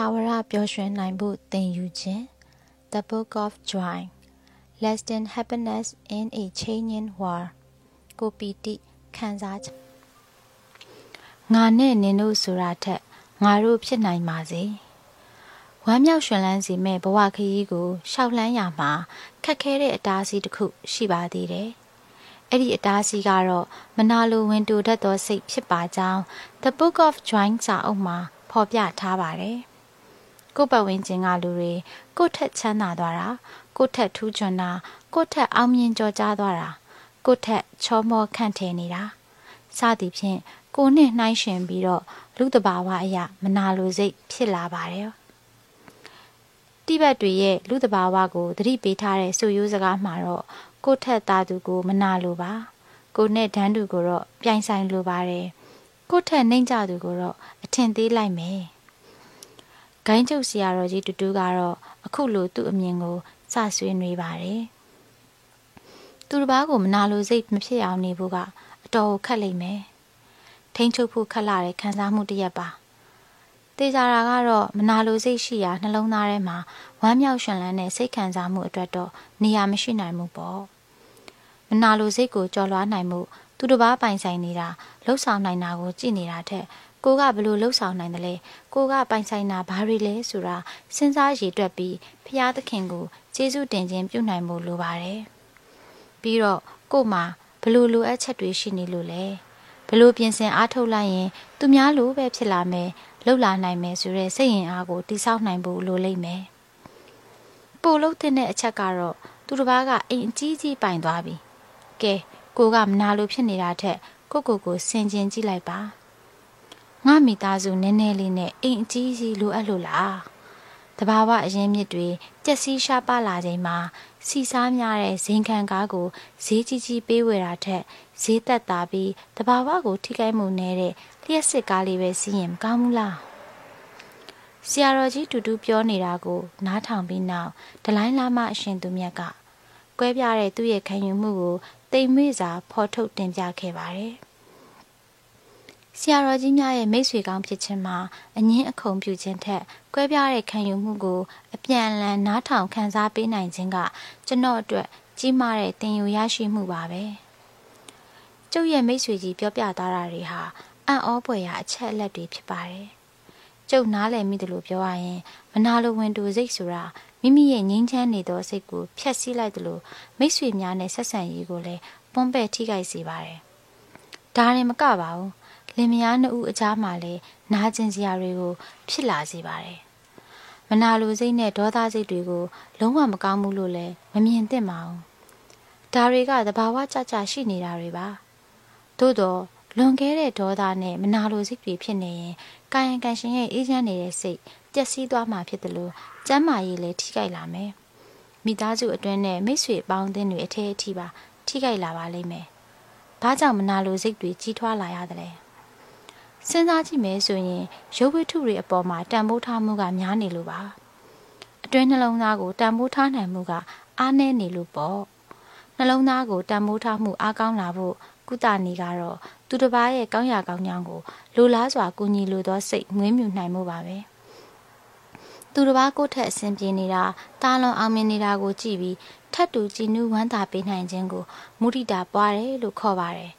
ထာဝရပျော်ရွှင်နိုင်ဖို့သင်ယူခြင်း The Book of Joy Less than happiness in a changing world ကိုပီတိခံစားချက်ငါနဲ့နင်တို့ဆိုတာထက်ငါတို့ဖြစ်နိုင်ပါစေဝမ်းမြောက်ရွှင်လန်းစေမဲ့ဘဝခရီးကိုရှောက်လှမ်းရမှာခက်ခဲတဲ့အတားအဆီးတစ်ခုရှိပါသေးတယ်အဲ့ဒီအတားအဆီးကတော့မနာလိုဝင်တူတတ်သောစိတ်ဖြစ်ပါကြောင်း The Book of Joy စာအုပ်မှာဖော်ပြထားပါတယ် ကိုယ်ပတ်ဝန်းကျင်ကလူတွေကိုယ့်ထက်ချမ်းသာသွားတာကိုယ့်ထက်ထူးချွန်တာကိုယ့်ထက်အောင်မြင်ကျော်ကြားသွားတာကိုယ့်ထက်ချောမောခန့်ထည်နေတာစသည်ဖြင့်ကိုနဲ့နှိုင်းရှင်ပြီးတော့လူတဘာဝအရာမနာလိုစိတ်ဖြစ်လာပါတယ်တိဘက်တွေရဲ့လူတဘာဝကိုသတိပေးထားတဲ့ဆိုရိုးစကားမှာတော့ကိုယ့်ထက်သားသူကိုမနာလိုပါကိုနဲ့ဒန်းသူကိုတော့ပြိုင်ဆိုင်လိုပါတယ်ကိုယ့်ထက်နှိမ့်ကြသူကိုတော့အထင်သေးလိုက်မယ် ဂိုင်းချုပ်ဆရာတော်ကြီးတူတူကတော့အခုလိုသူ့အမြင်ကိုစဆွေးနွေးပါတယ်သူတစ်ပါးကိုမနာလိုစိတ်မဖြစ်အောင်နေဖို့ကအတော်ခက်လိမ့်မယ်ထိန်းချုပ်ဖို့ခက်လာတဲ့ခံစားမှုတစ်ရက်ပါတေချာတာကတော့မနာလိုစိတ်ရှိရာနှလုံးသားထဲမှာဝမ်းမြောက်ရွှင်လန်းတဲ့စိတ်ခံစားမှုအတွက်တော့နေရာမရှိနိုင်ဘူးပေါ့မနာလိုစိတ်ကိုကြော်လွှားနိုင်မှုသူတစ်ပါးပိုင်ဆိုင်နေတာလှုပ်ဆောင်နိုင်တာကိုကြည့်နေတာထက် ကိုကဘလို့လှုပ်ဆောင်နိုင်တယ်လဲကိုကပိုင်ဆိုင်တာဘာတွေလဲဆိုတာစဉ်းစားရည်တွက်ပြီးဖျားသခင်ကိုကျေးဇူးတင်ခြင်းပြုနိုင်ဖို့လိုပါတယ်ပြီးတော့ကို့မှာဘလို့လိုအပ်ချက်တွေရှိနေလို့လဲဘလို့ပြင်ဆင်အားထုတ်လိုက်ရင် သူများလိုပဲဖြစ်လာမယ်လှုပ်လာနိုင်မယ်ဆိုတဲ့စိတ်ရင်အားကိုတိဆောက်နိုင်ဖို့လိုလိမ့်မယ်ပို့လို့တဲ့အချက်ကတော့သူတစ်ပါးကအိမ်အကြီးကြီးပိုင်သွားပြီကဲကိုကမနာလို့ဖြစ်နေတာထက်ကိုကိုကိုဆင်ခြင်ကြည့်လိုက်ပါ ငါမိသားစုနည်းနည်းလေးနဲ့အိမ်အကြီးကြီးလိုအပ်လို့လားတဘာဝအရင်မြစ်တွေကြက်စီးရှားပါလာချိန်မှာစီစားများတဲ့ဇင်ခံကားကိုဈေးကြီးကြီးပေးဝယ်တာထက်ဈေးသက်သာပြီးတဘာဝကိုထိခိုက်မှုနည်းတဲ့လျှက်စစ်ကားလေးပဲစီးရင်မကောင်းဘူးလားဆရာတော်ကြီးတူတူပြောနေတာကိုနားထောင်ပြီးနောက်ဒလိုင်းလာမအရှင်သူမြတ်ကကွဲပြားတဲ့သူ့ရဲ့ခံယူမှုကိုတိမ်မွေ့စွာဖော်ထုတ်တင်ပြခဲ့ပါတယ်။ ဆရာတော်ကြီးများရဲ့မိတ်ဆွေကောင်းဖြစ်ခြင်းမှာအငင်းအခုံပြုခြင်းထက်ကွဲပြားတဲ့ခံယူမှုကိုအပြန်အလှန်နားထောင်ခံစားပေးနိုင်ခြင်းကကျွန်တော်အတွက်ကြီးမားတဲ့သင်ယူရရှိမှုပါပဲ။ကျုပ်ရဲ့မိတ်ဆွေကြီးပြောပြသွားတာတွေဟာအံ့ဩဖွယ်ရာအချက်အလက်တွေဖြစ်ပါတယ်။ကျုပ်နားလည်မိတယ်လို့ပြောရရင်မနာလိုဝင်တူစိတ်ဆိုတာမိမိရဲ့ငြိမ်းချမ်းနေသောစိတ်ကိုဖျက်ဆီးလိုက်တယ်လို့မိတ်ဆွေများနဲ့ဆက်ဆံရေးကိုလည်းပွန်းပဲ့ထိခိုက်စေပါတယ်။ဒါရင်မကပါဘူး လင်မယားနှစ်ဦးအကြားမှာလည်းနာကျင်စရာတွေကို ဖြစ်လာစေပါတယ်။မနာလိုစိတ်နဲ့ဒေါသစိတ်တွေကို လုံးဝမကောင်းဘူးလို့လည်းမမြင်သင့်ပါဘူး။ဒါတွေကသဘာဝကျကျရှိနေတာတွေပါ။သို့တော့လွန်ခဲ့တဲ့ဒေါသနဲ့မနာလိုစိတ်တွေဖြစ်နေရင်ကာယံကံရှင်ရဲ့အေးချမ်းနေတဲ့စိတ်ပျက်စီးသွားမှာဖြစ်တယ်လို့ကျမ်းမာရေးလည်းထိခိုက်လာမယ်။မိသားစုအတွင်းနဲ့မိတ်ဆွေအပေါင်းအသင်းတွေအထက်အထိပါထိခိုက်လာပါလိမ့်မယ်။ဘာကြောင့်မနာလိုစိတ်တွေကြီးထွားလာရသလဲ။ စဉ်းစားကြည့်မယ်ဆိုရင်ရုပ်ဝတ္ထုတွေအပေါ်မှာတန်ဖိုးထားမှုကများနေလို့ပါအတွင်းနှလုံးသားကိုတန်ဖိုးထားနိုင်မှုကအားနည်းနေလို့ပေါ့နှလုံးသားကိုတန်ဖိုးထားမှုအားကောင်းလာဖို့ကုသနေကတော့သူတစ်ပါးရဲ့ကောင်းရာကောင်းကြောင်းကိုလိုလားစွာကူညီလိုသောစိတ်ငွေးမြူနိုင်မှုပါပဲသူတစ်ပါးကိုယ့်ထက်အဆင်ပြေနေတာတာလွန်အောင်မြင်နေတာကိုကြည့်ပြီးထပ်တူကြည်နူးဝမ်းသာပေးနိုင်ခြင်းကိုမုဒိတာပွားတယ်လို့ခေါ်ပါတယ်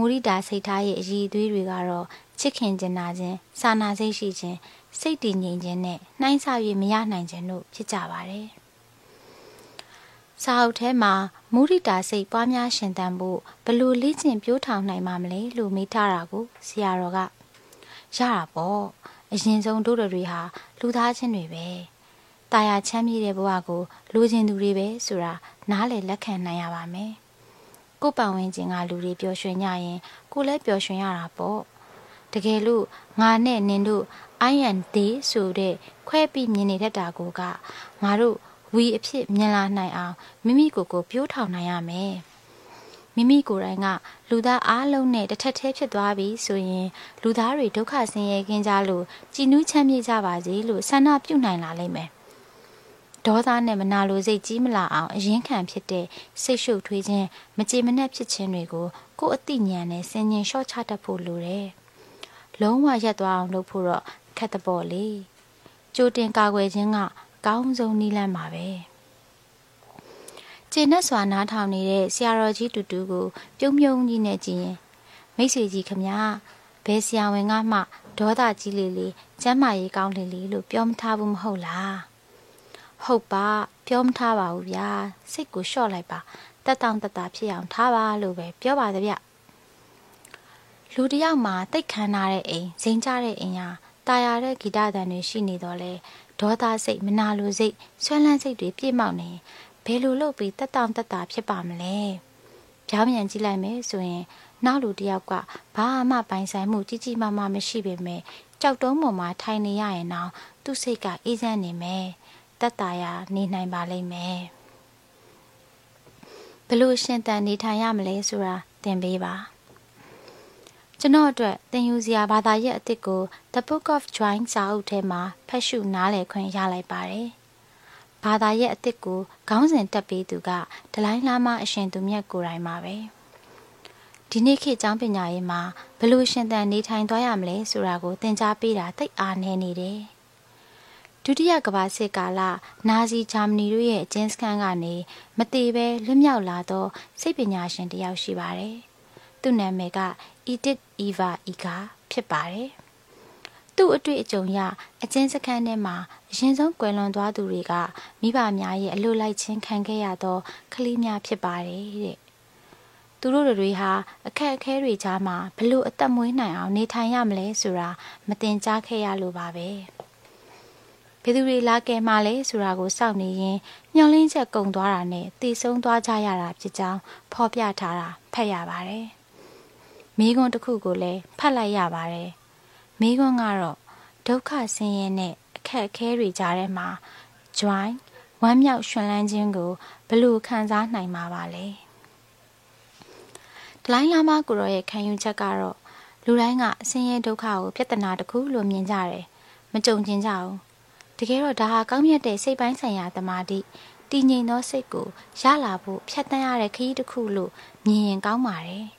မုရိတာစိတ်ထားရဲ့အည်အသွေးတွေကတော့ ချစ်ခင်ကျင်နာခြင်းစာနာစိတ်ရှိခြင်းစိတ်တည်ငြိမ်ခြင်းနဲ့နှိုင်းဆ၍မရနိုင်ခြင်းတို့ဖြစ်ကြပါတယ်။စာအုပ်ထဲမှာမုရိတာစိတ်ပွားများရှင်သန်ဖို့ဘလို့လေ့ကျင့်ပြိုးထောင်နိုင်မှာမလဲလို့မေးထားတာကိုဆရာတော်ကရတာပေါ့အရင်ဆုံးတို့တွေဟာလူသားချင်းတွေပဲ။တာယာချမ်းမြေ့တဲ့ဘဝကိုလူချင်းသူတွေပဲဆိုတာနားလည်လက်ခံနိုင်ရပါမယ်။ကိုပတ်ဝန်းကျင်ကလူတွေပျော်ရွှင်ကြရင်ကိုလည်းပျော်ရွှင်ရတာပေါ့ တကယ်လို့ငါနဲ့နင်တို့ I and they ဆိုတဲ့ခွဲပြီးမြင်နေတတ်တာကိုကငါတို့ဝီအဖြစ်မြင်လာနိုင်အောင်မိမိကိုယ်ကိုပြိုးထောင်နိုင်ရမယ်မိမိကိုယ်တိုင်ကလူသားအားလုံးနဲ့တစ်ထက်တည်းဖြစ်သွားပြီဆိုရင်လူသားတွေဒုက္ခဆင်းရဲခြင်းကြလို့ကြည်နူးချမ်းမြေ့ကြပါစေလို့ဆန္ဒပြုနိုင်လာလိမ့်မယ်ဒေါသနဲ့မနာလိုစိတ်ကြီးမလာအောင်အရင်ခံဖြစ်တဲ့စိတ်ရှုပ်ထွေးခြင်းမကြေမနက်ဖြစ်ခြင်းတွေကိုကိုယ်အသိဉာဏ်နဲ့ဆင်ញင်လျှော့ချတတ်ဖို့လိုတယ်။ လုံးဝရက်သွားအောင်လုပ်ဖို့တော့ခက်တဲ့ပေါ့လေ။ကြိုတင်ကာကွယ်ခြင်းကကောင်းဆုံးနည်းလမ်းပါပဲကျေနပ်စွာနားထောင်နေတဲ့ဆရာတော်ကြီးတူတူကို ပြုံးပြုံးကြီးနဲ့ကြည့်ရင်မိတ်ဆွေကြီးခမဘယ်ဆရာဝန်ကမှဒေါသကြီးလေလေကျမ်းမာရေးကောင်းလေလေလို့ပြောမထားဘူးမဟုတ်လားဟုတ်ပါပြောမထားပါဘူးဗျာစိတ်ကိုလျှော့လိုက်ပါတက်တောင့်တက်တာဖြစ်အောင်ထားပါလို့ပဲပြောပါတဗျ လူတယောက်မှာတိတ်ခမ်းထားတဲ့အိမ်၊ဇိမ်ကျတဲ့အိမ်ဟာတာယာတဲ့ဂီတတန်တွေရှိနေတော့လဲဒေါသစိတ်မနာလိုစိတ်ဆွဲလန်းစိတ်တွေပြည့်မောက်နေဘယ်လိုလုပ်ပြီးတက်တောင်တက်တာဖြစ်ပါမလဲ။ပြောင်းပြန်ကြည့်လိုက်မယ်ဆိုရင်နောက်လူတယောက်ကဘာမှပိုင်ဆိုင်မှုကြီးကြီးမားမားမရှိပေမဲ့ကြောက်တုံးပေါ်မှာထိုင်နေရရင်တော့သူ့စိတ်ကအေးချမ်းနေမယ်။တက်တာယာနေနိုင်ပါလိမ့်မယ်။ဘလို့ရှင်တန်နေထိုင်ရမလဲဆိုတာသင်ပေးပါ။ ကျွန်တော်အတွက်သင်ယူစရာဘာသာရပ်အစ်စ်ကို The Book of Drawing စာအုပ်ထဲမှာဖတ်ရှုနားလည်ခွင့်ရလိုက်ပါတယ်ဘာသာရပ်အစ်စ်ကိုခေါင်းစဉ်တက်ပေးသူကဒလိုင်းလာမအရှင်သူမြတ်ကိုယ်တိုင်ပါပဲဒီနေ့ခေတ်ကျောင်းပညာရေးမှာဘလို့ရှင်သန်နေထိုင်သွားရမလဲဆိုတာကိုသင်ကြားပေးတာတိတ်အားနည်းနေတယ်ဒုတိယကမ္ဘာစစ်ကာလနာဇီဂျာမနီတို့ရဲ့အကျဉ်းစခန်းကနေမတည်ပဲလွတ်မြောက်လာသောစိတ်ပညာရှင်တယောက်ရှိပါတယ်။သူ့နာမည်က Edith Eva Ega ဖြစ်ပါတယ်။သူ့အတွေ့အကြုံရအကျဉ်းစခန်းထဲမှာအရင်ဆုံးကွယ်လွန်သွားသူတွေကမိဘများရဲ့အလိုလိုက်ခြင်းခံခဲ့ရသောကလေးများဖြစ်ပါတယ်တဲ့။သူတို့တွေဟာအခက်အခဲတွေကြားမှာဘလို့အသက်မွေးနိုင်အောင်နေထိုင်ရမလဲဆိုတာမတင်ကြားခဲ့ရလို့ပါပဲ။ဘယ်သူတွေလာကဲမှလဲဆိုတာကိုစောင့်နေရင်မျောလင်းချက်ကုံသွားတာနဲ့တည်ဆုံးသွားကြရတာဖြစ်ကြောင်းဖော်ပြထားတာဖတ်ရပါတယ်။ မိခွန်းတစ်ခုကိုလည်းဖတ်လိုက်ရပါတယ်။မိခွန်းကတော့ဒုက္ခဆင်းရဲနဲ့အခက်အခဲတွေကြားထဲမှာ join ဝမ်းမြောက်ရွှင်လန်းခြင်းကိုဘလို့ခံစားနိုင်မှာပါလဲ။ဒလိုင်းလာမကိုရောရဲ့ခံယူချက်ကတော့လူတိုင်းကဆင်းရဲဒုက္ခကိုပြဿနာတစ်ခုလို့မြင်ကြတယ်။မကြုံကျင်ကြဘူးတကယ်တော့ဒါဟာကောင်းမြတ်တဲ့စိတ်ပိုင်းဆိုင်ရာတမာတိတည်ငြိမ်သောစိတ်ကိုရလာဖို့ဖြတ်တန်းရတဲ့ခရီးတစ်ခုလို့မြင်ရင်ကောင်းပါတယ်။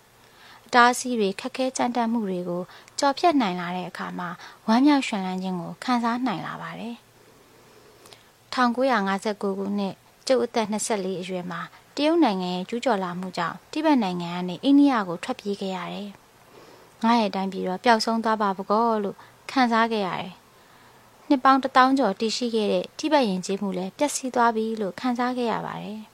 အတားအဆီးတွေခက်ခဲကြမ်းတမ်းမှုတွေကိုကြော်ဖြတ်နိုင်လာတဲ့အခါမှာဝမ်းမြောက်ရွှင်လန်းခြင်းကိုခံစားနိုင်လာပါတယ်။1959ခုနှစ်ကျုပ်အသက်24အရွယ်မှာတရုတ်နိုင်ငံရဲ့ကျူးကျော်လာမှုကြောင့်တိဘက်နိုင်ငံကနေအိန္ဒိယကိုထွက်ပြေးခဲ့ရတယ်။ငါရဲ့တိုင်းပြည်တော့ပျောက်ဆုံးသွားပါဘကောလို့ခံစားခဲ့ရတယ်နှစ်ပေါင်းတထောင်ကျော်တည်ရှိခဲ့တဲ့တိဘက်ယဉ်ကျေးမှုလည်းပျက်စီးသွားပြီလို့ခန်းစားခဲ့ရပါတယ်။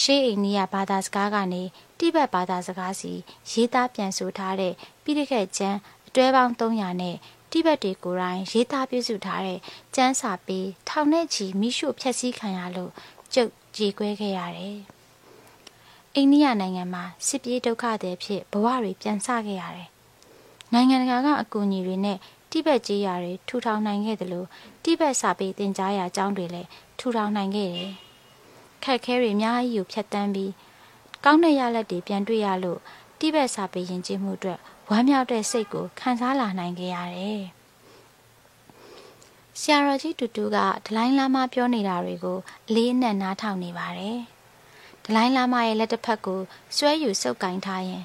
ရှေးအိန္ဒိယဘာသာစကားကနေတိဘက်ဘာသာစကားစီရေးသားပြန်ဆိုထားတဲ့ပိဋကတ်ကျမ်းအတွဲပေါင်း300နဲ့တိဘက်တွေကိုယ်တိုင်ရေးသားပြုစုထားတဲ့ကျမ်းစာပေထောင်နဲ့ချီမိရှုဖျက်ဆီးခံရလို့ကျုပ်ကြေကွဲခဲ့ရတယ်။အိန္ဒိယနိုင်ငံမှာစစ်ပြေးဒုက္ခတွေဖြစ်ဘဝတွေပြန်ဆခဲ့ရတယ်။နိုင်ငံတကာကအကူအညီတွေနဲ့တိဘက်ကြေးရာတွေထူထောင်နိုင်ခဲ့တယ်လို့တိဘက်စာပေသင်ကြားရာအကြောင်းတွေလည်းထူထောင်နိုင်ခဲ့တယ်။ ခက်ခဲတွေအများကြီးကိုဖြတ်တန်းပြီးကောင်းတဲ့ရလက်တွေပြန်တွေ့ရလို့တိဘက်စာပေယဉ်ကျေးမှုအတွက်ဝမ်းမြောက်တဲ့စိတ်ကိုခံစားလာနိုင်ခဲ့ရတယ်။ဆရာတော်ကြီးတူတူကဒလိုင်းလာမပြောနေတာတွေကိုအလေးအနက်နားထောင်နေပါတယ်။ဒလိုင်းလာမရဲ့လက်တစ်ဖက်ကိုဆွဲယူစုပ်ကင်ထားရင်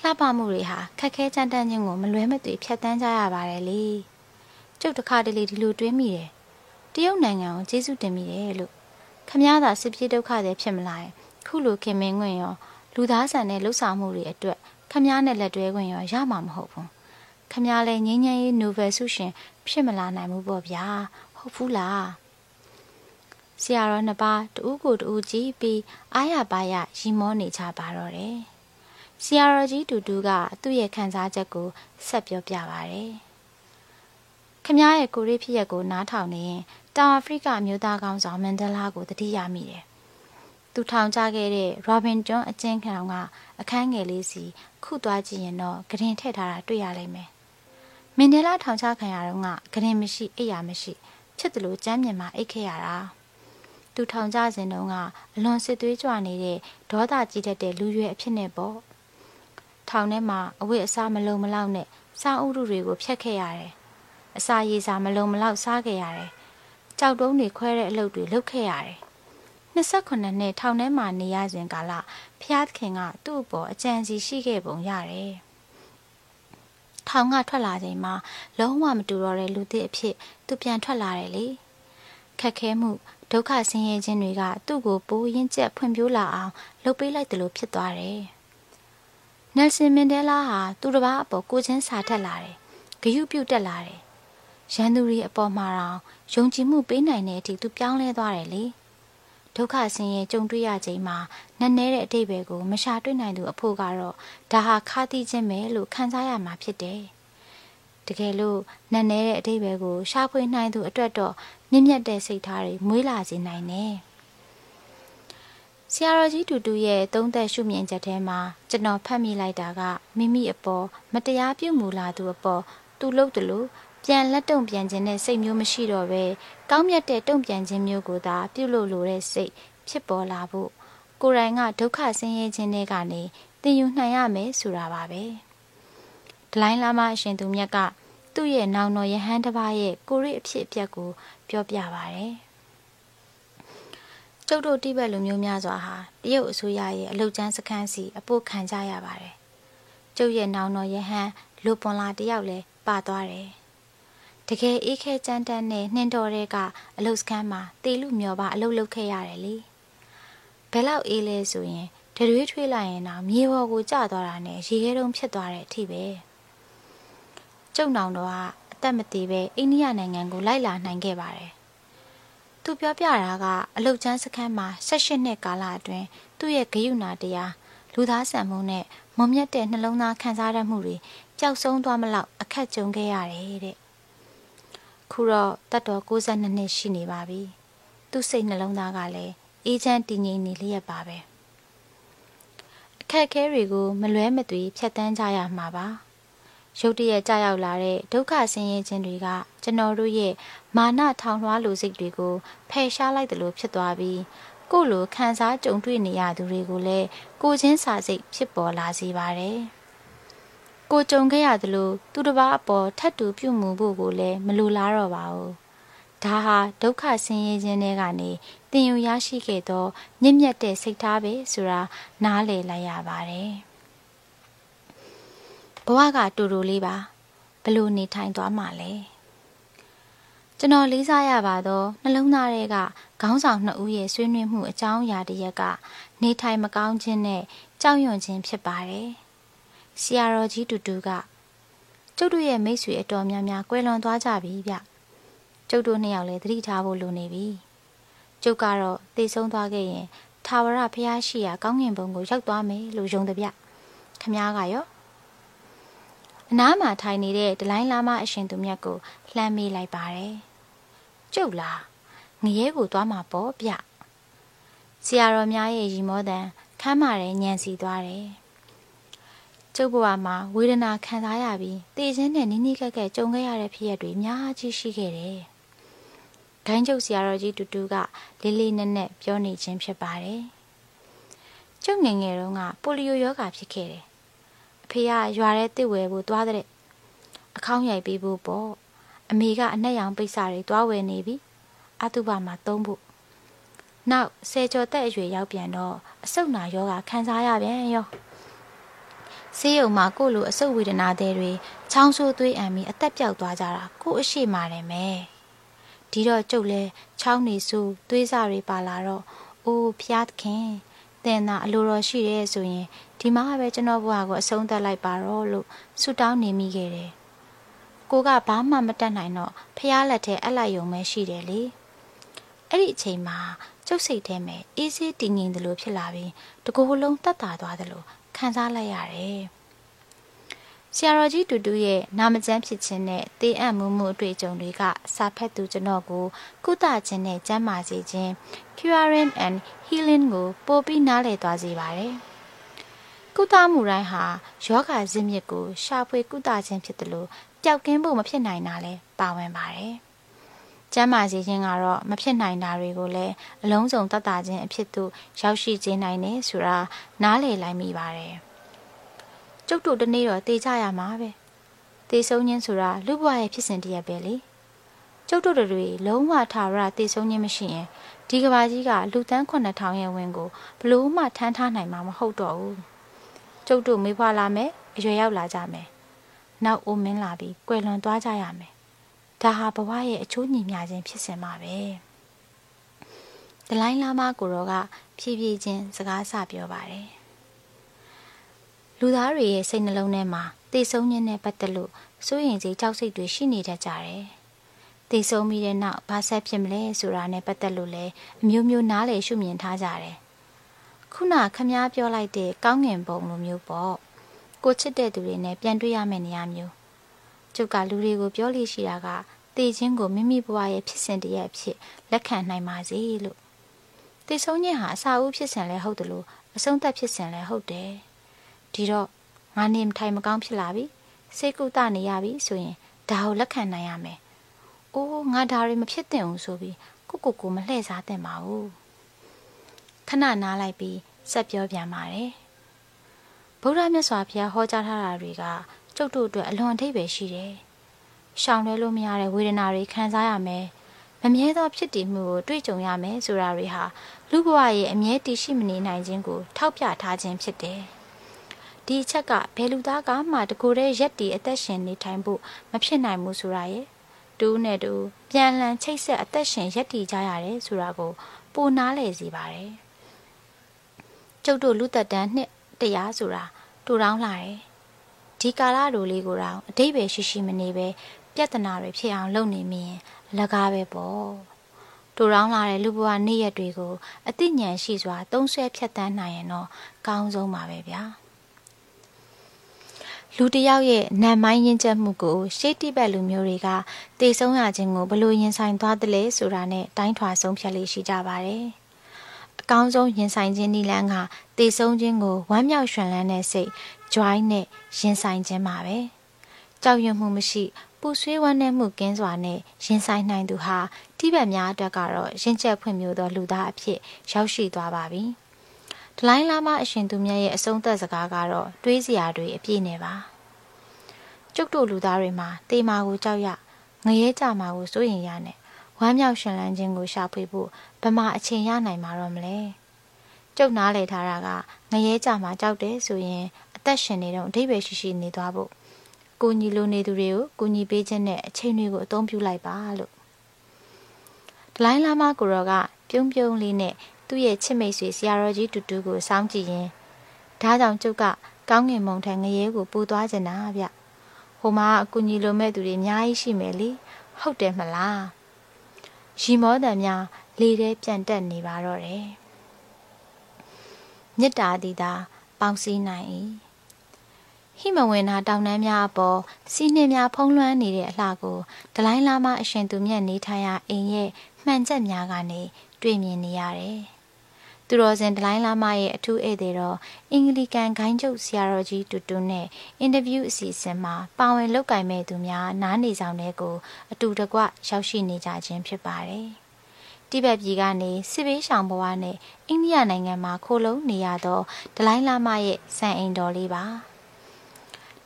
လှပမှုတွေဟာခက်ခဲကြမ်းတမ်းခြင်းကိုမလွဲမသွေဖြတ်တန်းကြရပါတယ်လေကျုပ်တစ်ခါတလေဒီလိုတွေးမိတယ်တရုတ်နိုင်ငံကိုကျေးဇူးတင်မိတယ်လို့ ခမည်းသာစစ်ပြေးဒုက္ခတွေဖြစ်မလာရင်ခုလိုခင်မင်းခွင့်ရောလူသားဆန်တဲ့လှုပ်ဆောင်မှုတွေအတွက်ခမည်းနဲ့လက်တွဲခွင့်ရောရမှာမဟုတ်ဘူးခမည်းလည်းငင်းငင်းရေးနိုဗယ်ဆုရှင်ဖြစ်မလာနိုင်ဘူးပေါ့ဗျာဟုတ်ဘူးလားဆရာတော်နှစ်ပါးတူကိုတူကြည့်ပြီးအားရပါရရီမောနေကြပါတော့တယ်ဆရာတော်ကြီးတူတူကသူ့ရဲ့ခံစားချက်ကိုဆက်ပြောပြပါဗျ။ ခမရဲ့ကိုရီဖြစ်ရက်ကိုနားထောင်နေရင်တောင်အာဖရိကအမျိုးသားကောင်းဆောင်မန်ဒလာကိုတတိယမိတယ်။သူထောင်ချခဲ့တဲ့ရောဘင်ဂျွန်အကျဉ်းခံကအခန်းငယ်လေးစီခုသွားကြည့်ရင်တော့ဂရင်ထည့်ထားတာတွေ့ရလိမ့်မယ်။မန်ဒလာထောင်ချခံရတော့ကဂရင်မရှိအိယာမရှိ ဖြစ်တယ်လို့ကြမ်းမြင်မှအိတ်ခဲ့ရတာ။သူထောင်ချစဉ်တုန်းကအလွန်စစ်သွေးကြွနေတဲ့ဒေါသကြီးတတ်တဲ့လူရွယ်အဖြစ်နဲ့ပေါ့။ထောင်ထဲမှာအဝတ်အစားမလုံမလောက်နဲ့စားဥရုတွေကိုဖျက်ခဲ့ရတယ်။ အစာရေစာမလုံမလောက်စားခဲ့ရတယ်။ကြောက်တုံးတွေခွဲတဲ့အလုပ်တွေလုပ်ခဲ့ရတယ်။28နှစ်ထောင်ထဲမှာနေရစဉ်ကာလဖျားသခင်ကသူ့အပေါ်အကြံစီရှိခဲ့ပုံရတယ်။ထောင်ကထွက်လာချိန်မှာလုံးဝမတူတော့တဲ့လူသစ်အဖြစ်သူပြန်ထွက်လာတယ်လေခက်ခဲမှုဒုက္ခဆင်းရဲခြင်းတွေကသူ့ကိုပိုးရင်ကျက်ဖွံ့ဖြိုးလာအောင်လုပ်ပေးလိုက်တယ်လို့ဖြစ်သွားတယ်နယ်ဆင်မန်ဒဲလာဟာသူတစ်ပါးအပေါ်ကိုချင်းစာထက်လာတယ်ဂယုပြုတ်တက်လာတယ် ရန်သူတွေအပေါ်မှာတော့ယုံကြည်မှုပေးနိုင်တဲ့အထိသူပြောင်းလဲသွားတယ်လေဒုက္ခဆင်းရဲကြုံတွေ့ရချိန်မှာနက်နဲတဲ့အတိတ်ပဲကိုမရှာတွေ့နိုင်သူအဖို့ကတော့ဒါဟာခါတိခြင်းပဲလို့ခံစားရမှာဖြစ်တယ်တကယ်လို့နက်နဲတဲ့အတိတ်ပဲကိုရှာဖွေနိုင်သူအတွက်တော့မြင့်မြတ်တဲ့စိတ်ထားတွေမွေးလာစေနိုင်တယ်ဆရာတော်ကြီးတူတူရဲ့သုံးသက်ရှုမြင်ချက်ထဲမှာကျွန်တော်ဖတ်မိလိုက်တာကမိမိအပေါ်မတရားပြုမူလာသူအပေါ်သူလုပ်တယ်လို့ ပြန်လက်တုံပြန်ခြင်းနဲ့စိတ်မျိုးမရှိတော့ပဲကောင်းမြတ်တဲ့တုံပြန်ခြင်းမျိုးကိုသာပြုလုပ်လိုတဲ့စိတ်ဖြစ်ပေါ်လာဖို့ကိုယ်တိုင်ကဒုက္ခဆင်းရဲခြင်းတွေကနေသင်ယူနိုင်ရမယ်ဆိုတာပါပဲဒလိုင်းလာမအရှင်သူမြတ်ကသူ့ရဲ့နောင်တော်ယဟန်တစ်ပါးရဲ့ကိုရိအဖြစ်အပျက်ကိုပြောပြပါတယ်ကျုပ်တို့တိဘက်လူမျိုးများစွာဟာတရုတ်အစိုးရရဲ့အလုတ်ကျန်းစခန်းစီအပို့ခံကြရပါတယ်ကျုပ်ရဲ့နောင်တော်ယဟန်လူပွန်လာတယောက်လည်းပါသွားတယ် တကယ်အေးခဲကြမ်းတမ်းနဲ့နှင်းတော်တဲ့ကအလုတ်စခန်းမှာတေလူမျောပါအလုတ်လုပ်ခဲ့ရတယ်လေဘယ်လောက်အေးလဲဆိုရင်တရွေးထွေးလိုက်ရင်တော့မြေပေါ်ကိုကျသွားတာနဲ့ရေခဲတုံးဖြစ်သွားတဲ့အထိပဲကျုံနောင်တော်ကအသက်မသေးပဲအိန္ဒိယနိုင်ငံကိုလိုက်လာနိုင်ခဲ့ပါတယ်သူပြောပြတာကအလုတ်ချမ်းစခန်းမှာ16နှစ်ကာလအတွင်းသူ့ရဲ့ဂယုဏတရားလူသားဆန်မှုနဲ့မုံမြတ်တဲ့နှလုံးသားခံစားရမှုတွေပျောက်ဆုံးသွားမလောက်အခက်ကြုံခဲ့ရတယ်တဲ့ ခုတော့တတ်တော်62နှစ်ရှိနေပါပြီသူ့စိတ်နှလုံးသားကလည်းအေးချမ်းတည်ငြိမ်နေလျက်ပါပဲအခက်ခဲတွေကိုမလွဲမသွေဖြတ်တန်းကြရမှာပါရုတ်တရက်ကြာရောက်လာတဲ့ဒုက္ခဆင်းရဲခြင်းတွေကကျွန်တော်တို့ရဲ့မာနထောင်လွှားလိုစိတ်တွေကိုဖယ်ရှားလိုက်တယ်လို့ဖြစ်သွားပြီးကိုယ့်လိုခံစားကြုံတွေ့နေရသူတွေကိုလည်းကိုချင်းစာစိတ်ဖြစ်ပေါ်လာစေပါတယ်။ ကိုကြုံခဲ့ရသလိုသူတစ်ပါးအပေါ်ထပ်တူပြုမှုဖို့ကိုလည်းမလိုလားတော့ပါဘူး။ဒါဟာဒုက္ခဆင်းရဲခြင်းတွေကနေတင်ယူရရှိခဲ့သောမြင့်မြတ်တဲ့စိတ်ထားပဲဆိုတာနားလည်လိုက်ရပါတယ်။ဘဝကတူတူလေးပါဘလို့နေထိုင်သွားမှလဲကျွန်တော်လေးစားရပါတော့နှလုံးသားတွေကခေါင်းဆောင်နှစ်ဦးရဲ့ဆွေးနွေးမှုအကြောင်းအရာတရက်က နေထိုင်မကောင်းခြင်းနဲ့ကြောက်ရွံ့ခြင်းဖြစ်ပါတယ် ဆရာတော်ကြီးတူတူကကျုပ်တို့ရဲ့မိတ်ဆွေအတော်များများကွဲလွန်သွားကြပြီဗျကျုပ်တို့နှစ်ယောက်လည်းသတိထားဖို့လိုနေပြီကျုပ်ကတော့သိဆုံးသွားခဲ့ရင်ထာဝရဘုရားရှိရာကောင်းကင်ဘုံကိုရောက်သွားမယ်လို့ယုံတယ်ဗျခမားကရောအနားမှာထိုင်နေတဲ့ဒလိုင်းလာမအရှင်သူမြတ်ကိုလှမ်းမေးလိုက်ပါတယ်။ကျုပ်လားငရဲကိုသွားမှာပေါ့ဗျ။ဆရာတော်များရဲ့ရီမောတန်ခမ်းမာတဲ့ညံစီသွားတယ်။ ကျုပ်ဘဝမှာဝေဒနာခံစားရပြီးတေခြင်းနဲ့နိနိကက်ကက်ကြုံခဲ့ရတဲ့ဖြစ်ရပ်တွေအများကြီးရှိခဲ့တယ်။ဂိုင်းကျုပ်ဆရာတော်ကြီးတူတူကလေးလေးနက်နက်ပြောနေခြင်းဖြစ်ပါတယ်။ကျုပ်ငယ်ငယ်တုန်းကပိုလီယိုရောဂါဖြစ်ခဲ့တယ်အဖေကရွာထဲတစ်ဝယ်ဖို့သွားတဲ့အခေါင်းရိုက်ပေးဖို့ပေါ့အမေကအနှက်ရောင်ပိတ်စာတွေသွားဝယ်နေပြီအတုပမှာသုံးဖို့နောက်ဆယ်ကျော်တက်အရွယ်ရောက်ပြန်တော့အဆုတ်နာယောဂခံစားရပြန်ရော ဆေးရုံမှာကို့လိုအဆုတ်ဝေဒနာတွေချောင်းဆိုးသွေးအံပြီးအသက်ပြောက်သွားကြတာကို့အရှိမာတယ်မဲဒီတော့ကျုပ်လဲချောင်းနေဆူသွေးစာတွေပါလာတော့အိုးဖျားသခင်တင်တာအလိုတော်ရှိရဲဆိုရင်ဒီမှာပဲကျွန်တော်ဘဝကိုအဆုံးသတ်လိုက်ပါတော့လို့ဆုတောင်းနေမိခဲ့တယ်။ကိုကဘာမှမတတ်နိုင်တော့ဖះလက်ထဲအလိုက်ယုံပဲရှိတယ်လေ။အဲ့ဒီအချိန်မှာကျုပ်စိတ်ထဲမှာအေးဆေးတည်ငြိမ်တယ်လို့ဖြစ်လာပြီးတကူလုံးတက်တာသွားတယ်လို့ ခံစားလိုက်ရတယ်။ဆရာတော်ကြီးတူတူရဲ့နာမကျန်းဖြစ်ခြင်းနဲ့တေးအံ့မှုမှုအတွေ့အကြုံတွေကစာဖတ်သူကျွန်တော်ကိုကုသခြင်းနဲ့ကျန်းမာစေခြင်း curing and healing ကိုပိုပြီးနားလည်သွားစေပါတယ်။ကုသမှုတိုင်းဟာယောဂဇင်းမြစ်ကိုရှာဖွေကုသခြင်းဖြစ်တယ်လို့ပျောက်ကင်းဖို့မဖြစ်နိုင်တာလည်းပါဝင်ပါတယ်။ ကျမ်းမာစေခြင်းကတော့မဖြစ်နိုင်တာတွေကိုလည်းအလုံးစုံတတ်တာခြင်းအဖြစ်သို့ရောက်ရှိစေနိုင်တယ်ဆိုတာနားလည်လိုက်မိပါတယ်။ကျုပ်တို့တနေ့တော့တေးကြရမှာပဲတေးဆုံးခြင်းဆိုတာလူ့ဘဝရဲ့ဖြစ်စဉ်တရက်ပဲလေကျုပ်တို့တွေလုံးဝထာဝရတေးဆုံးခြင်းမရှိရင်ဒီကဘာကြီးကလူတန်း9000ရဲ့ဝင်ကိုဘလို့မှထမ်းထားနိုင်မှာမဟုတ်တော့ဘူးကျုပ်တို့မေးဖွာလာမယ်အရွယ်ရောက်လာကြမယ်နောက်အိုမင်းလာပြီးကွယ်လွန်သွားကြရမယ် ဒါဟာဘဝရဲ့အချိုးညီမျှခြင်းဖြစ်စင်ပါပဲဒလိုင်းလာမကိုရောကဖြည်းဖြည်းချင်းစကားဆပြောပါတယ်လူသားတွေရဲ့စိတ်နှလုံးထဲမှာတေဆုံးခြင်းနဲ့ပတ်သက်လို့စိုးရင်စိတ်ကြောက်စိတ်တွေရှိနေတတ်ကြတယ်တေဆုံးပြီးတဲ့နောက်ဘာဆက်ဖြစ်မလဲဆိုတာနဲ့ပတ်သက်လို့လည်းအမျိုးမျိုးနားလည်ရှုမြင်ထားကြတယ်ခုနခမားပြောလိုက်တဲ့ကောင်းငင်ပုံလိုမျိုးပေါ့ကိုချစ်တဲ့သူတွေနဲ့ပြန်တွေ့ရမယ့်နေရာမျိုး ကျုပ်ကလူတွေကိုပြောလို့ရှိတာကတည်ခြင်းကိုမိမိဘဝရဲ့ဖြစ်စဉ်တည်းအဖြစ်လက်ခံနိုင်ပါစေလို့တည်ဆုံးခြင်းဟာအစာအုပ်ဖြစ်စဉ်လည်းဟုတ်တယ်လို့အဆုံးသတ်ဖြစ်စဉ်လည်းဟုတ်တယ်ဒီတော့ငါနေမထိုင်မကောင်းဖြစ်လာပြီစိတ်ကူတနေရပြီဆိုရင်ဒါကိုလက်ခံနိုင်ရမယ်အိုးငါဒါတွေမဖြစ်သင့်ဘူးဆိုပြီးကိုကိုကိုမလှည့်စားသင့်ပါဘူးခဏနားလိုက်ပြီးဆက်ပြောပြန်ပါတယ်ဗုဒ္ဓမြတ်စွာဘုရားဟောကြားထားတာတွေက ကျုပ်တို့အတွက်အလွန်အထိပ္ပယ်ရှိတယ်။ရှောင်လွဲလို့မရတဲ့ဝေဒနာတွေခံစားရမယ်။မမြဲသောဖြစ်တည်မှုကိုတွေ့ကြုံရမယ်ဆိုတာတွေဟာလူဘဝရဲ့အမြဲတည်ရှိမနေနိုင်ခြင်းကိုထောက်ပြထားခြင်းဖြစ်တယ်။ဒီအချက်ကဘယ်လူသားကမှတကိုယ်တည်းရက်တည်အသက်ရှင်နေထိုင်ဖို့မဖြစ်နိုင်ဘူးဆိုတာရဲ့တူးနဲ့တူပြန်လည်ချိတ်ဆက်အသက်ရှင်ရက်တည်ကြရတယ်ဆိုတာကိုပိုနားလည်စေပါတယ်။ကျုပ်တို့လူသက်တန်းနှစ်တရားဆိုတာတူတောင်းလာတယ် ဒီကာလလိုလေးကိုတော့အတိတ်ပဲရှိရှိမနေပဲပြဿနာတွေဖြစ်အောင်လုပ်နေမိရင်လကားပဲပေါ့တူတောင်းလာတဲ့လူဘဝနေ့ရက်တွေကိုအသိဉာဏ်ရှိစွာသုံးဆွဲဖြတ်တန်းနိုင်ရင်တော့ကောင်းဆုံးပါပဲဗျာလူတယောက်ရဲ့နံမိုင်းရင်ချက်မှုကိုရှေးတိဘက်လူမျိုးတွေကတေဆုံးရခြင်းကိုဘလို့ရင်ဆိုင်သွားတယ်လဲဆိုတာနဲ့တိုင်းထွာဆုံးဖြတ်လေးရှိကြပါတယ်။အကောင်းဆုံးရင်ဆိုင်ခြင်းနည်းလမ်းကတေဆုံးခြင်းကိုဝမ်းမြောက်ရွှင်လန်းတဲ့စိတ် joy နဲ့ရင်ဆိုင်ခြင်းပါပဲကြောက်ရွံ့မှုမရှိ ပူဆွေးဝမ်းနည်းမှုကင်းစွာနဲ့ရင်ဆိုင်နိုင်သူဟာတိဘက်များအတွက်ကတော့ရင်ကျက်ဖွံ့ဖြိုးသောလူသားအဖြစ်ရောက်ရှိသွားပါပြီဒလိုင်းလာမအရှင်သူမြတ်ရဲ့အဆုံးသက်စကားကတော့တွေးစရာတွေအပြည့်နဲ့ပါကျုပ်တို့လူသားတွေမှာတေမာကိုကြောက်ရငရဲကြမှာကိုစိုးရင်ရနဲ့ဝမ်းမြောက်ရှင်လန်းခြင်းကိုရှာဖွေဖို့ဗမာအချိန်ရနိုင်မှာတော့မလဲကျုပ်နားလေထားတာကငရဲကြမှာကြောက်တယ်ဆိုရင်အ သက်ရှင်နေတော့အဓိပ္ပာယ်ရှိရှိနေသွားဖို့ကိုညီလိုနေသူတွေကိုကိုညီပေးခြင်းနဲ့အချိန်တွေကိုအသုံးပြုလိုက်ပါလို့ဒလိုင်းလာမကိုရောကပြုံးပြုံးလေးနဲ့သူ့ရဲ့ချစ်မိတ်ဆွေဆရာတော်ကြီးတူတူကိုစောင့်ကြည့်ရင်ဒါကြောင့်ကျုပ်ကကောင်းငင်မုံထံငရဲကိုပူသွားကြတာဗျဟိုမှာအကူညီလိုမဲ့သူတွေအများကြီးရှိမယ်လေဟုတ်တယ်မလားရီမောတံများလေထဲပြန့်တက်နေပါတော့တယ်မေတ္တာတည်တာပေါင်းစည်းနိုင်၏ ဟိမဝင်နာတောင်တန်းများအပေါ်စီးနှင်းများဖုံးလွှမ်းနေတဲ့အလှကိုဒလိုင်းလာမအရှင်သူမြတ်နေထိုင်ရာအိမ်ရဲ့မှန်ချက်များကနေတွေ့မြင်နေရတယ်။သူတော်စင်ဒလိုင်းလာမရဲ့အထူးဧည့်သည်တော်အင်္ဂလိကန်ဂိုင်းချုပ်ဆရာတော်ကြီးတူတူနဲ့အင်တာဗျူးအစီအစဉ်မှာပါဝင်လုပ်ကိုင်မဲ့သူများနားနေဆောင်တဲ့ကိုအတူတကွရောက်ရှိနေကြခြင်းဖြစ်ပါတယ်။တိဘက်ပြည်ကနေစစ်ဘေးရှောင်ဘဝနဲ့အိန္ဒိယနိုင်ငံမှာခိုလုံနေရသောဒလိုင်းလာမရဲ့စံအိမ်တော်လေးပါ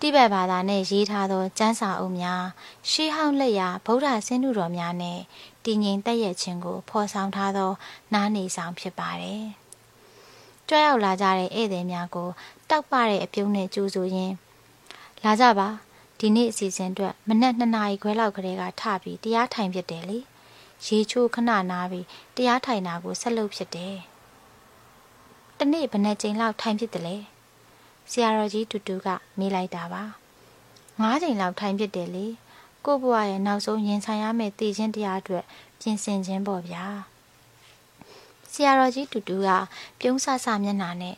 တိဘက်ဘာသာနဲ့ရေးထားသောကျမ်းစာအုပ်များရှေးဟောင်းလက်ရာဗုဒ္ဓဆင်းတုတော်များနဲ့တည်ငြိမ်တက်ရဲ့ခြင်းကိုဖော်ဆောင်ထားသောနားနေဆောင်ဖြစ်ပါတယ်ကြွရောက်လာကြတဲ့ဧည့်သည်များကိုတောက်ပတဲ့အပြုံးနဲ့ကြိုးဆိုရင်းလာကြပါဒီနေ့အစီအစဉ်အတွက်မနက်2နာရီခွဲလောက်ကလေးကထပြီးတရားထိုင်ဖြစ်တယ်လေ။ရေချိုးခဏနားပြီးတရားထိုင်တာကိုဆက်လုပ်ဖြစ်တယ်။တနေ့ဘယ်နှကြိမ်လောက်ထိုင်ဖြစ်တယ်လဲ။ ဆရာတော်ကြီးတူတူကမေးလိုက်တာပါ။ငါးကြိမ်လောက်ထိုင်ဖြစ်တယ်လေ။ကို့ဘဝရဲ့နောက်ဆုံးရင်ဆိုင်ရမယ့်တည်ခြင်းတရားအတွက်ပြင်ဆင်ခြင်းပေါ့ဗျာ။ဆရာတော်ကြီးတူတူကပြုံးဆဆမျက်နှာနဲ့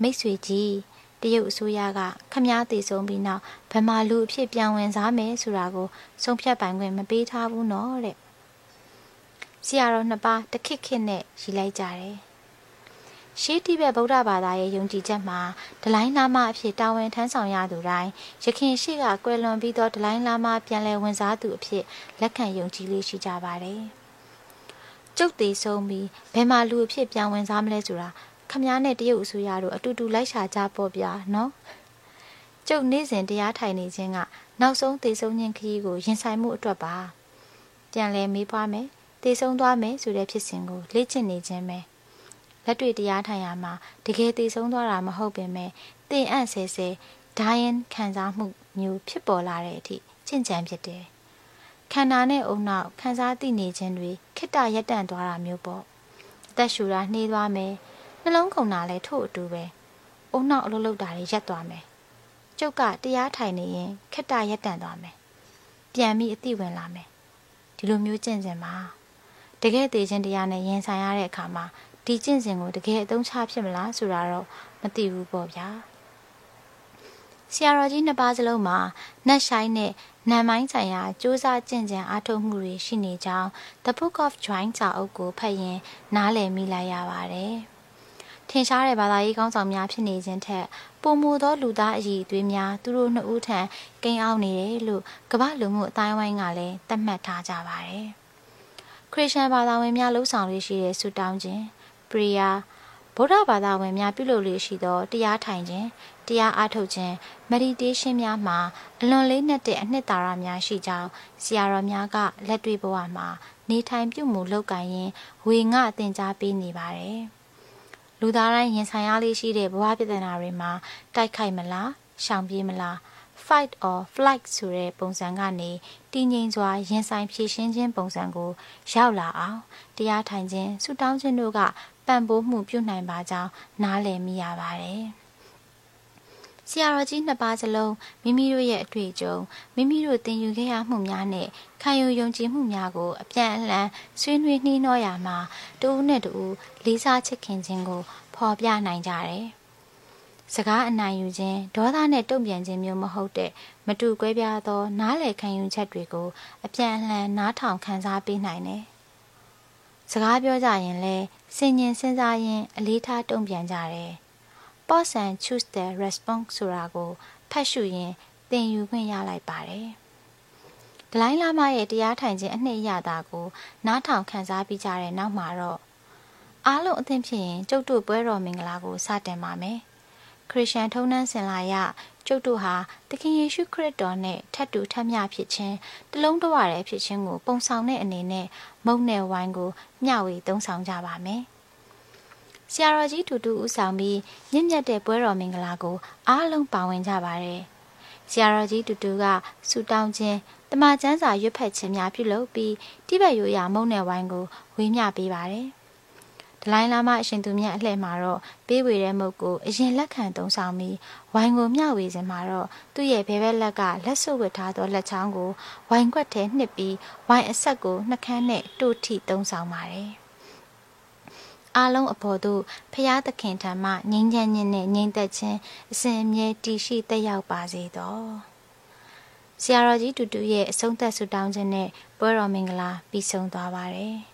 မိတ်ဆွေကြီးတရုတ်အစိုးရကခမားတည်ဆုံးပြီးနောက်ဗမာလူအဖြစ်ပြန်ဝင်စားမယ်ဆိုတာကိုဆုံးဖြတ်ပိုင်ခွင့်မပေးထားဘူးနော်တဲ့။ဆရာတော်နှစ်ပါးတခစ်ခစ်နဲ့ရီလိုက်ကြတယ်။ ရှေးတိဘက်ဗုဒ္ဓဘာသာရဲ့ယုံကြည်ချက်မှာဒလိုင်းလာမအဖြစ်တာဝန်ထမ်းဆောင်ရသူတိုင်းရခင်ရှိကကွယ်လွန်ပြီးတော့ဒလိုင်းလာမပြန်လည်ဝင်စားသူအဖြစ်လက်ခံယုံကြည်လေးရှိကြပါတယ်။ကျုပ်သေးဆုံးပြီးဘယ်မှာလူအဖြစ်ပြန်ဝင်စားမလဲဆိုတာခမားနဲ့တရုတ်အစိုးရတို့အတူတူလိုက်ရှာကြပေါ့ဗျာနော်။ကျုပ်နေ့စဉ်တရားထိုင်နေခြင်းကနောက်ဆုံးသေဆုံးခြင်းခရီးကိုရင်ဆိုင်မှုအတွက်ပါ။ပြန်လဲမေးပွားမယ်။တည်ဆုံးသွားမယ်ဆိုတဲ့ဖြစ်စဉ်ကိုလေ့ကျင့်နေခြင်းပဲ လက်တွေ့တရားထိုင်ရမှာတကယ်တည်ဆုံးသွားတာမဟုတ်ပင်မဲ့တင်အံ့ဆဲဆဲဓဒိုင်းခံစားမှုမျိုးဖြစ်ပေါ်လာတဲ့အထိချင့်ကြံဖြစ်တယ်ခန္ဓာနဲ့အုံနောက်ခံစားသိနေခြင်းတွေခိတ္တရက်တန့်သွားတာမျိုးပေါ့အသက်ရှူတာနှေးသွားမယ်နှလုံးခုန်တာလည်းထို့အတူပဲအုံနောက်အလုပ်လုပ်တာတွေရက်သွားမယ်ကျုပ်ကတရားထိုင်နေရင်ခိတ္တရက်တန့်သွားမယ်ပြန်ပြီးအသိဝင်လာမယ်ဒီလိုမျိုးကျင့်စဉ်မှာတကယ်သေးခြင်းတရားနဲ့ရင်ဆိုင်ရတဲ့အခါမှာ ဒီကျင့်စဉ်ကိုတကယ်အသုံးချဖြစ်မလားဆိုတာတော့မသိဘူးပေါ့ဗျာဆရာတော်ကြီးနှစ်ပါးစလုံးမှာနတ်ဆိုင်နဲ့နံမိုင်းဆိုင်ရာစူးစမ်းကျင့်ကြံအားထုတ်မှုတွေရှိနေကြောင်း The Book of Join စာအုပ်ကိုဖတ်ရင် နားလည်မိလိုက်ရပါတယ်ထင်ရှားတဲ့ဘာသာရေးကောင်းဆောင်များဖြစ်နေခြင်းထက်ပုံမူသောလူသားအည်အသွေးများသူတို့နှစ်ဦးထံကိန်းအောင်နေတယ်လို့ကမ္ဘာလူမှုအတိုင်းဝိုင်းကလည်းသတ်မှတ်ထားကြပါတယ်ခရစ်ယာန်ဘာသာဝင်များလှုပ်ဆောင်ရရှိတဲ့ဆုတောင်းခြင်း ပရိယာဗုဒ္ဓဘာသာဝင်များပြုလုပ်လို့ရှိသောတရားထိုင်ခြင်းတရားအားထုတ်ခြင်း meditation များမှာအလွန်လေးနက်တဲ့အနှစ်သာရများရှိကြောင်းဆရာတော်များကလက်တွေ့ဘဝမှာနေထိုင်ပြုမှုလုပ်ကိုင်ရင်းဝေငှသင်ကြားပေးနေပါတယ်။လူသားတိုင်းရင်ဆိုင်ရလေးရှိတဲ့ဘဝပြဿနာတွေမှာတိုက်ခိုက်မလားရှောင်ပြေးမလား fight or flight ဆိုတဲ့ပုံစံကနေတည်ငြိမ်စွာရင်ဆိုင်ဖြည့်ရှင်းခြင်းပုံစံကို ရောက်လာအောင်တရားထိုင်ခြင်းဆုတောင်းခြင်းတို့က ပံ့ပိုးမှုပြုနိုင်ပါကြောင်းနားလည်မိရပါတယ်။ဆရာတော်ကြီးနှစ်ပါးစလုံးမိမိတို့ရဲ့အတွေ့အကြုံမိမိတို့သင်ယူခဲ့ရမှုများနဲ့ခံယူယုံကြည်မှုများကိုအပြန်အလှန်ဆွေးနွေးနှီးနှောရာမှာတူဦးနဲ့တူဦးလေးစားချစ်ခင်ခြင်းကိုဖော်ပြနိုင်ကြတယ်။စကားအနိုင်ယူခြင်းဒေါသနဲ့တုံ့ပြန်ခြင်းမျိုးမဟုတ်တဲ့မတူကွဲပြားသော နားလည်ခံယူချက်တွေကိုအပြန်အလှန်နားထောင်ခံစားပေးနိုင်တယ်။စကားပြောကြရင်လဲ စင်ញင်စဉ်းစားရင်အလေးထားတုံ့ပြန်ကြတယ်။ pause and choose the response ဆိုတာကိုဖတ်ရှုရင်းသင်ယူခွင့်ရလိုက်ပါတယ်။ဒလိုင်းလာမရဲ့တရားထိုင်ခြင်းအနှစ်အရသာကိုနားထောင်ခန်းစားပြီးကြတဲ့နောက်မှာတော့အားလုံးအသင်ဖြစ်ရင်ကျုပ်တို့ပွဲတော်မင်္ဂလာကိုစတင်ပါမယ်။ ခရစ်ယာန်ထုံးတမ်းစင်လာရကျုပ်တို့ဟာသခင်ယေရှုခရစ်တော်နဲ့ထပ်တူထပ်မျှဖြစ်ခြင်းတလုံးတဝရတဲ့ဖြစ်ခြင်းကိုပုံဆောင်တဲ့အနေနဲ့မုံနယ်ဝိုင်းကိုမျှဝေသုံးဆောင်ကြပါမယ်။ဆရာတော်ကြီးတူတူဦးဆောင်ပြီးမြင့်မြတ်တဲ့ပွဲတော်မင်္ဂလာကိုအားလုံးပါဝင်ကြပါတယ်။ဆရာတော်ကြီးတူတူကဆူတောင်းခြင်းတမချန်းစာရွတ်ဖက်ခြင်းများပြုလုပ်ပြီးတိဘက်ရိုးရာမုံနယ်ဝိုင်းကိုဝေမျှပေးပါတယ်။ ဒလိုင်းလာမအရှင်သူမြတ်အလှဲ့မှာတော့ပေးဝေတဲ့မုတ်ကိုအရင်လက်ခံသုံးဆောင်ပြီးဝိုင်းကိုမျှဝေစဉ်မှာတော့သူ့ရဲ့ဘဲဘက်လက်ကလက်စွပ်ဝတ်ထားသောလက်ချောင်းကိုဝိုင်းခွက်ထဲနှစ်ပြီးဝိုင်းအဆက်ကိုနှကန်းနဲ့တို့ထိသုံးဆောင်ပါတယ်။အားလုံးအဖို့တို့ဖရာသခင်ထံမှငြိမ်းချမ်းခြင်းနဲ့ငြိမ်သက်ခြင်းအစဉ်အမြဲတည်ရှိတက်ရောက်ပါစေသောဆရာတော်ကြီးတူတူရဲ့အဆုံးသက်ဆုတောင်းခြင်းနဲ့ပွဲတော်မင်္ဂလာပြီးဆုံးသွားပါတယ်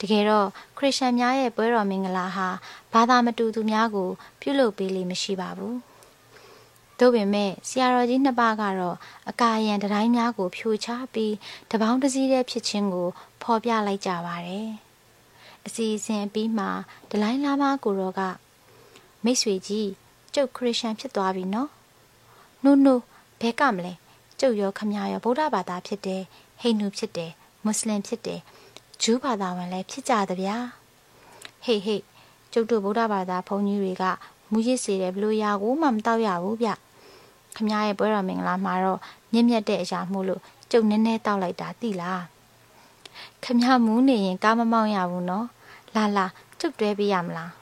တကယ်တော့ခရစ်ယာန်များရဲ့ပွဲတော်မင်္ဂလာဟာဘာသာမတူသူများကို ပြုလုပ်ပေးလိမ့်မရှိပါဘူးတို့ပင်မဲ့ဆရာတော်ကြီးနှစ်ပါးကတော့အကာယံတတိုင်းများကို ဖြိုချပြီးတပေါင်းတစည်းတဲ့ဖြစ်ခြင်းကို ဖော်ပြလိုက်ကြပါတယ်။အစီအစဉ်ပြီးမှဒလိုင်းလာမကိုရောကမိတ်ဆွေကြီးကျုပ်ခရစ်ယာန်ဖြစ်သွားပြီနော်။နိုးနိုးဘဲကမလဲကျုပ်ရောခမရောဗုဒ္ဓဘာသာဖြစ်တယ်ဟိန္ဒူဖြစ်တယ်မွတ်စလင်ဖြစ်တယ် ဂျူးဘာသာဝင်လည်းဖြစ်ကြသဗျာ။ဟေးဟေးကျုပ်တို့ဗုဒ္ဓဘာသာဘုန်းကြီးတွေကမူရစ်စေတယ်ဘလို့ရာကိုမှမတောက်ရဘူးဗျ။ခမရဲ့ပွဲတော်မင်္ဂလာမှာတော့မြင့်မြတ်တဲ့အရာမှုလို့ကျုပ်နည်းနည်းတောက်လိုက်တာသိလား။ခမမူးနေရင်ကားမမောင်းရဘူးနော်လာလာကျုပ်တွဲပေးရမလား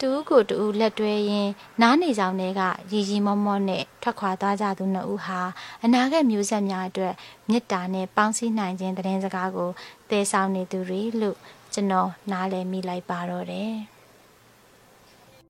တူးကိုတူးလက်တွဲရင်းနားနေဆောင်တွေကရီရီမောမောနဲ့ထွက်ခွာသွားကြသူနှစ်ဦးဟာအနာဂတ်မျိုးဆက်များအတွက်မေတ္တာနဲ့ပေါင်းစည်းနိုင်ခြင်းတည်င်းစကားကို တည်ဆောင်နေသူတွေလို့ကျွန်တော်နားလည်မိလိုက်ပါတော့တယ်